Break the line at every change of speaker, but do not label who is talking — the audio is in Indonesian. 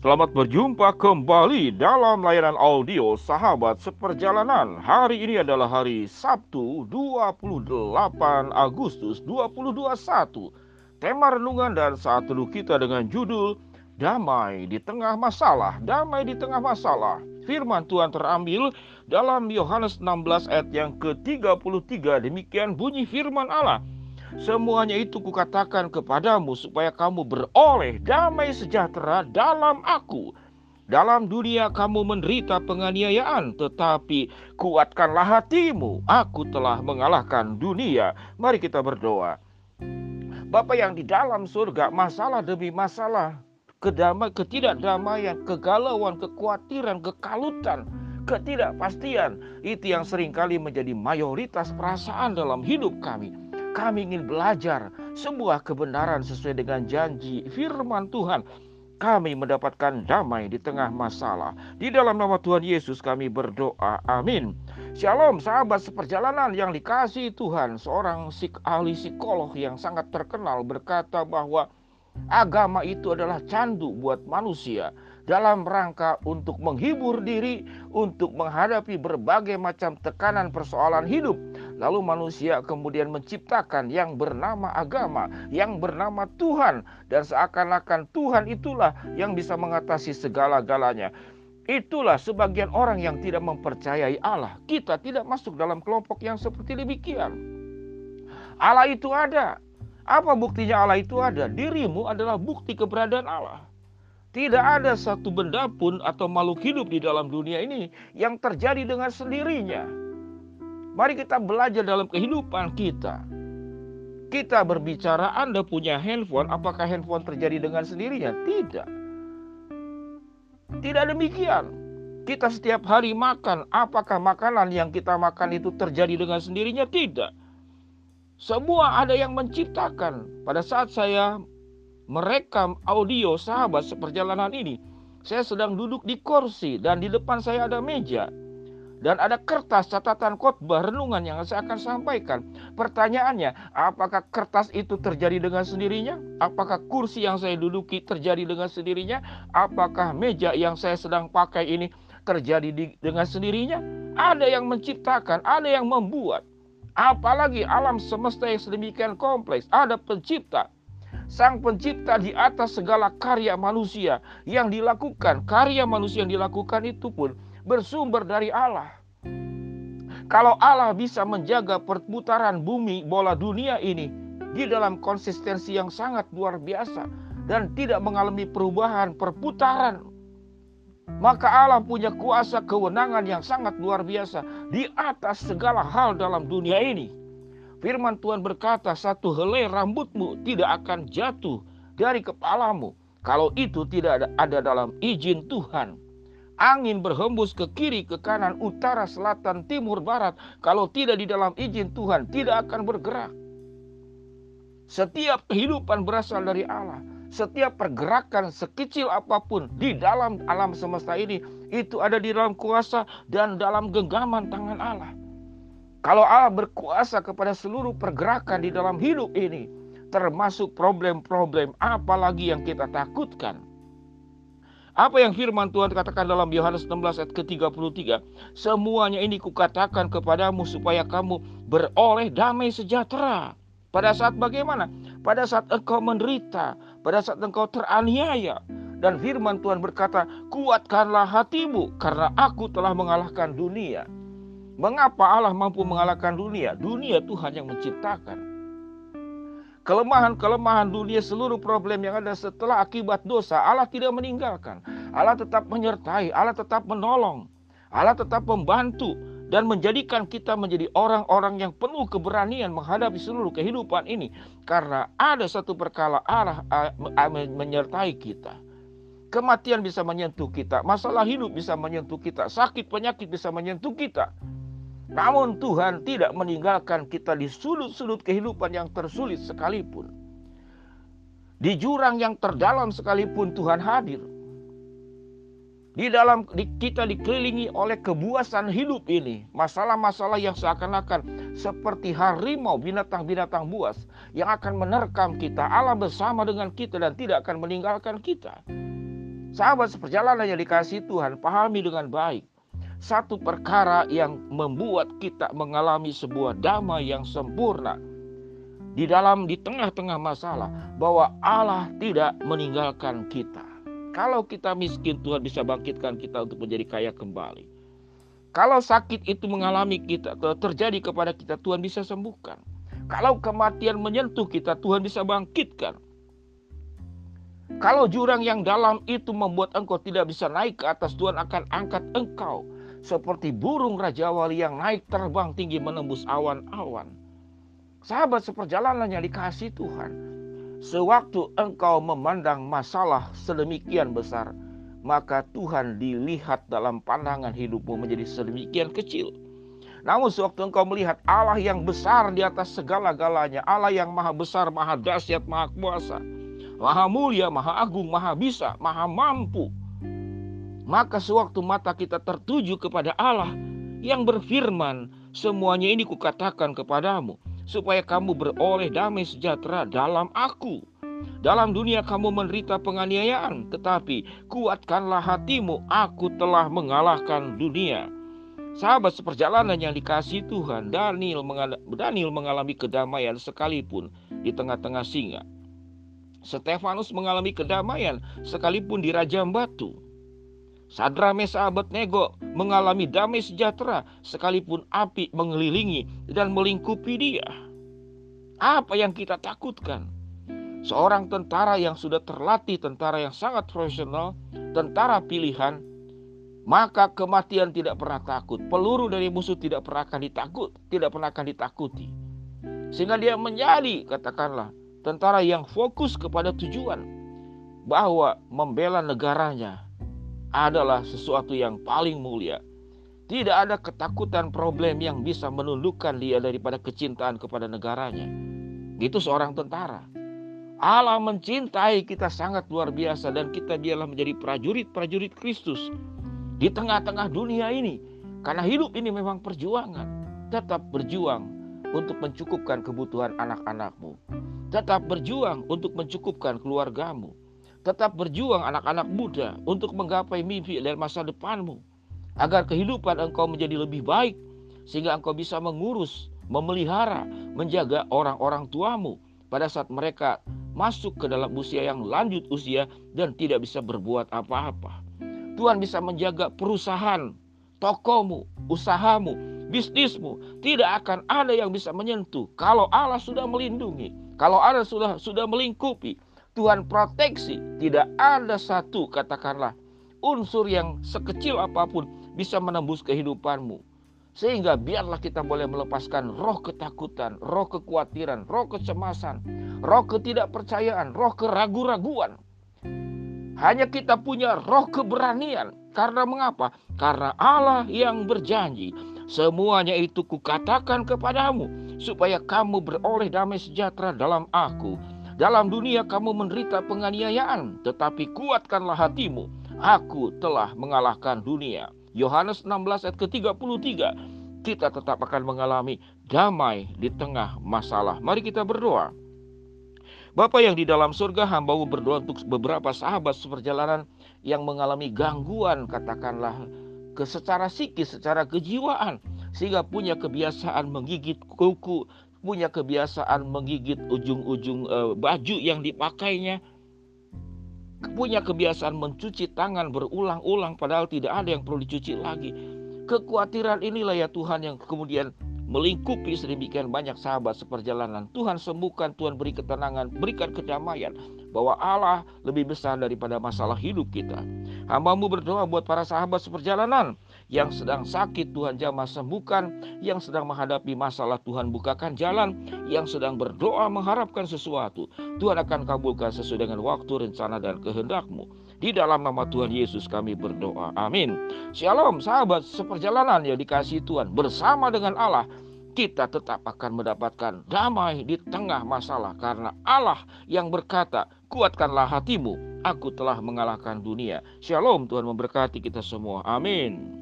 Selamat berjumpa kembali dalam layanan audio Sahabat Seperjalanan. Hari ini adalah hari Sabtu 28 Agustus 2021. Tema renungan dan saat teduh kita dengan judul Damai di tengah masalah, damai di tengah masalah. Firman Tuhan terambil dalam Yohanes 16 ayat yang ke-33. Demikian bunyi firman Allah. Semuanya itu kukatakan kepadamu supaya kamu beroleh damai sejahtera dalam aku. Dalam dunia kamu menderita penganiayaan, tetapi kuatkanlah hatimu. Aku telah mengalahkan dunia. Mari kita berdoa. Bapak yang di dalam surga, masalah demi masalah, kedamai, ketidakdamaian, kegalauan, kekhawatiran, kekalutan, ketidakpastian, itu yang sering kali menjadi mayoritas perasaan dalam hidup kami. Kami ingin belajar sebuah kebenaran sesuai dengan janji firman Tuhan. Kami mendapatkan damai di tengah masalah. Di dalam nama Tuhan Yesus kami berdoa. Amin. Shalom sahabat seperjalanan yang dikasih Tuhan. Seorang psik ahli psikolog yang sangat terkenal berkata bahwa agama itu adalah candu buat manusia dalam rangka untuk menghibur diri, untuk menghadapi berbagai macam tekanan persoalan hidup. Lalu manusia kemudian menciptakan yang bernama agama, yang bernama Tuhan, dan seakan-akan Tuhan itulah yang bisa mengatasi segala-galanya. Itulah sebagian orang yang tidak mempercayai Allah. Kita tidak masuk dalam kelompok yang seperti demikian. Allah itu ada. Apa buktinya Allah itu ada? Dirimu adalah bukti keberadaan Allah. Tidak ada satu benda pun atau makhluk hidup di dalam dunia ini yang terjadi dengan sendirinya. Mari kita belajar dalam kehidupan kita. Kita berbicara Anda punya handphone, apakah handphone terjadi dengan sendirinya? Tidak. Tidak demikian. Kita setiap hari makan, apakah makanan yang kita makan itu terjadi dengan sendirinya? Tidak. Semua ada yang menciptakan. Pada saat saya merekam audio sahabat seperjalanan ini, saya sedang duduk di kursi dan di depan saya ada meja dan ada kertas catatan khotbah renungan yang saya akan sampaikan. Pertanyaannya, apakah kertas itu terjadi dengan sendirinya? Apakah kursi yang saya duduki terjadi dengan sendirinya? Apakah meja yang saya sedang pakai ini terjadi di, dengan sendirinya? Ada yang menciptakan, ada yang membuat. Apalagi alam semesta yang sedemikian kompleks, ada pencipta, Sang pencipta di atas segala karya manusia yang dilakukan, karya manusia yang dilakukan itu pun bersumber dari Allah. Kalau Allah bisa menjaga perputaran bumi bola dunia ini di dalam konsistensi yang sangat luar biasa dan tidak mengalami perubahan perputaran maka Allah punya kuasa kewenangan yang sangat luar biasa di atas segala hal dalam dunia ini. Firman Tuhan berkata, satu helai rambutmu tidak akan jatuh dari kepalamu. Kalau itu tidak ada, dalam izin Tuhan. Angin berhembus ke kiri, ke kanan, utara, selatan, timur, barat. Kalau tidak di dalam izin Tuhan, tidak akan bergerak. Setiap kehidupan berasal dari Allah. Setiap pergerakan sekecil apa pun di dalam alam semesta ini, itu ada di dalam kuasa dan dalam genggaman tangan Allah. Kalau Allah berkuasa kepada seluruh pergerakan di dalam hidup ini, termasuk problem-problem apalagi yang kita takutkan. Apa yang firman Tuhan katakan dalam Yohanes 16 ayat ke-33? Semuanya ini kukatakan kepadamu supaya kamu beroleh damai sejahtera. Pada saat bagaimana? Pada saat engkau menderita, pada saat engkau teraniaya. Dan firman Tuhan berkata, kuatkanlah hatimu karena aku telah mengalahkan dunia. Mengapa Allah mampu mengalahkan dunia? Dunia Tuhan yang menciptakan. Kelemahan-kelemahan dunia, seluruh problem yang ada setelah akibat dosa, Allah tidak meninggalkan. Allah tetap menyertai, Allah tetap menolong, Allah tetap membantu dan menjadikan kita menjadi orang-orang yang penuh keberanian menghadapi seluruh kehidupan ini. Karena ada satu perkala Allah menyertai kita. Kematian bisa menyentuh kita, masalah hidup bisa menyentuh kita, sakit penyakit bisa menyentuh kita. Namun Tuhan tidak meninggalkan kita di sudut-sudut kehidupan yang tersulit sekalipun. Di jurang yang terdalam sekalipun Tuhan hadir. Di dalam di, kita dikelilingi oleh kebuasan hidup ini, masalah-masalah yang seakan-akan seperti harimau, binatang-binatang buas yang akan menerkam kita. Allah bersama dengan kita dan tidak akan meninggalkan kita. Sahabat seperjalanan yang dikasih Tuhan, pahami dengan baik. Satu perkara yang membuat kita mengalami sebuah damai yang sempurna di dalam di tengah-tengah masalah bahwa Allah tidak meninggalkan kita. Kalau kita miskin, Tuhan bisa bangkitkan kita untuk menjadi kaya kembali. Kalau sakit itu mengalami kita, terjadi kepada kita, Tuhan bisa sembuhkan. Kalau kematian menyentuh kita, Tuhan bisa bangkitkan. Kalau jurang yang dalam itu membuat engkau tidak bisa naik ke atas, Tuhan akan angkat engkau seperti burung Raja Wali yang naik terbang tinggi menembus awan-awan. Sahabat seperjalanan yang dikasih Tuhan, sewaktu engkau memandang masalah sedemikian besar, maka Tuhan dilihat dalam pandangan hidupmu menjadi sedemikian kecil. Namun sewaktu engkau melihat Allah yang besar di atas segala-galanya, Allah yang maha besar, maha dahsyat, maha kuasa, maha mulia, maha agung, maha bisa, maha mampu. Maka sewaktu mata kita tertuju kepada Allah yang berfirman, semuanya ini kukatakan kepadamu supaya kamu beroleh damai sejahtera dalam aku. Dalam dunia kamu menderita penganiayaan, tetapi kuatkanlah hatimu, aku telah mengalahkan dunia. Sahabat seperjalanan yang dikasih Tuhan, Daniel, Daniel mengalami kedamaian sekalipun di tengah-tengah singa. Stefanus mengalami kedamaian sekalipun di rajam batu. Sadra Mesa Nego mengalami damai sejahtera sekalipun api mengelilingi dan melingkupi dia. Apa yang kita takutkan? Seorang tentara yang sudah terlatih, tentara yang sangat profesional, tentara pilihan, maka kematian tidak pernah takut. Peluru dari musuh tidak pernah akan ditakut, tidak pernah akan ditakuti. Sehingga dia menjadi, katakanlah, tentara yang fokus kepada tujuan bahwa membela negaranya, adalah sesuatu yang paling mulia. Tidak ada ketakutan problem yang bisa menundukkan dia daripada kecintaan kepada negaranya. Itu seorang tentara. Allah mencintai kita sangat luar biasa dan kita biarlah menjadi prajurit-prajurit Kristus di tengah-tengah dunia ini. Karena hidup ini memang perjuangan. Tetap berjuang untuk mencukupkan kebutuhan anak-anakmu. Tetap berjuang untuk mencukupkan keluargamu Tetap berjuang anak-anak muda untuk menggapai mimpi dan masa depanmu. Agar kehidupan engkau menjadi lebih baik. Sehingga engkau bisa mengurus, memelihara, menjaga orang-orang tuamu. Pada saat mereka masuk ke dalam usia yang lanjut usia dan tidak bisa berbuat apa-apa. Tuhan bisa menjaga perusahaan, tokomu, usahamu, bisnismu. Tidak akan ada yang bisa menyentuh kalau Allah sudah melindungi, kalau Allah sudah sudah melingkupi, Tuhan proteksi. Tidak ada satu katakanlah unsur yang sekecil apa pun bisa menembus kehidupanmu. Sehingga biarlah kita boleh melepaskan roh ketakutan, roh kekhawatiran, roh kecemasan, roh ketidakpercayaan, roh keragu-raguan. Hanya kita punya roh keberanian. Karena mengapa? Karena Allah yang berjanji. Semuanya itu kukatakan kepadamu. Supaya kamu beroleh damai sejahtera dalam aku dalam dunia kamu menderita penganiayaan, tetapi kuatkanlah hatimu. Aku telah mengalahkan dunia. Yohanes 16 ayat ke-33. Kita tetap akan mengalami damai di tengah masalah. Mari kita berdoa. Bapak yang di dalam surga, hamba berdoa untuk beberapa sahabat seperjalanan yang mengalami gangguan, katakanlah, ke secara psikis, secara kejiwaan, sehingga punya kebiasaan menggigit kuku, punya kebiasaan menggigit ujung-ujung uh, baju yang dipakainya, punya kebiasaan mencuci tangan berulang-ulang padahal tidak ada yang perlu dicuci lagi. Kekhawatiran inilah ya Tuhan yang kemudian melingkupi sedemikian banyak sahabat seperjalanan. Tuhan sembuhkan, Tuhan beri ketenangan, berikan kedamaian bahwa Allah lebih besar daripada masalah hidup kita. Hambamu berdoa buat para sahabat seperjalanan yang sedang sakit Tuhan jamah sembuhkan, yang sedang menghadapi masalah Tuhan bukakan jalan, yang sedang berdoa mengharapkan sesuatu. Tuhan akan kabulkan sesuai dengan waktu, rencana, dan kehendakmu. Di dalam nama Tuhan Yesus kami berdoa. Amin. Shalom sahabat seperjalanan yang dikasih Tuhan bersama dengan Allah kita tetap akan mendapatkan damai di tengah masalah karena Allah yang berkata, "Kuatkanlah hatimu, aku telah mengalahkan dunia." Shalom, Tuhan memberkati kita semua. Amin.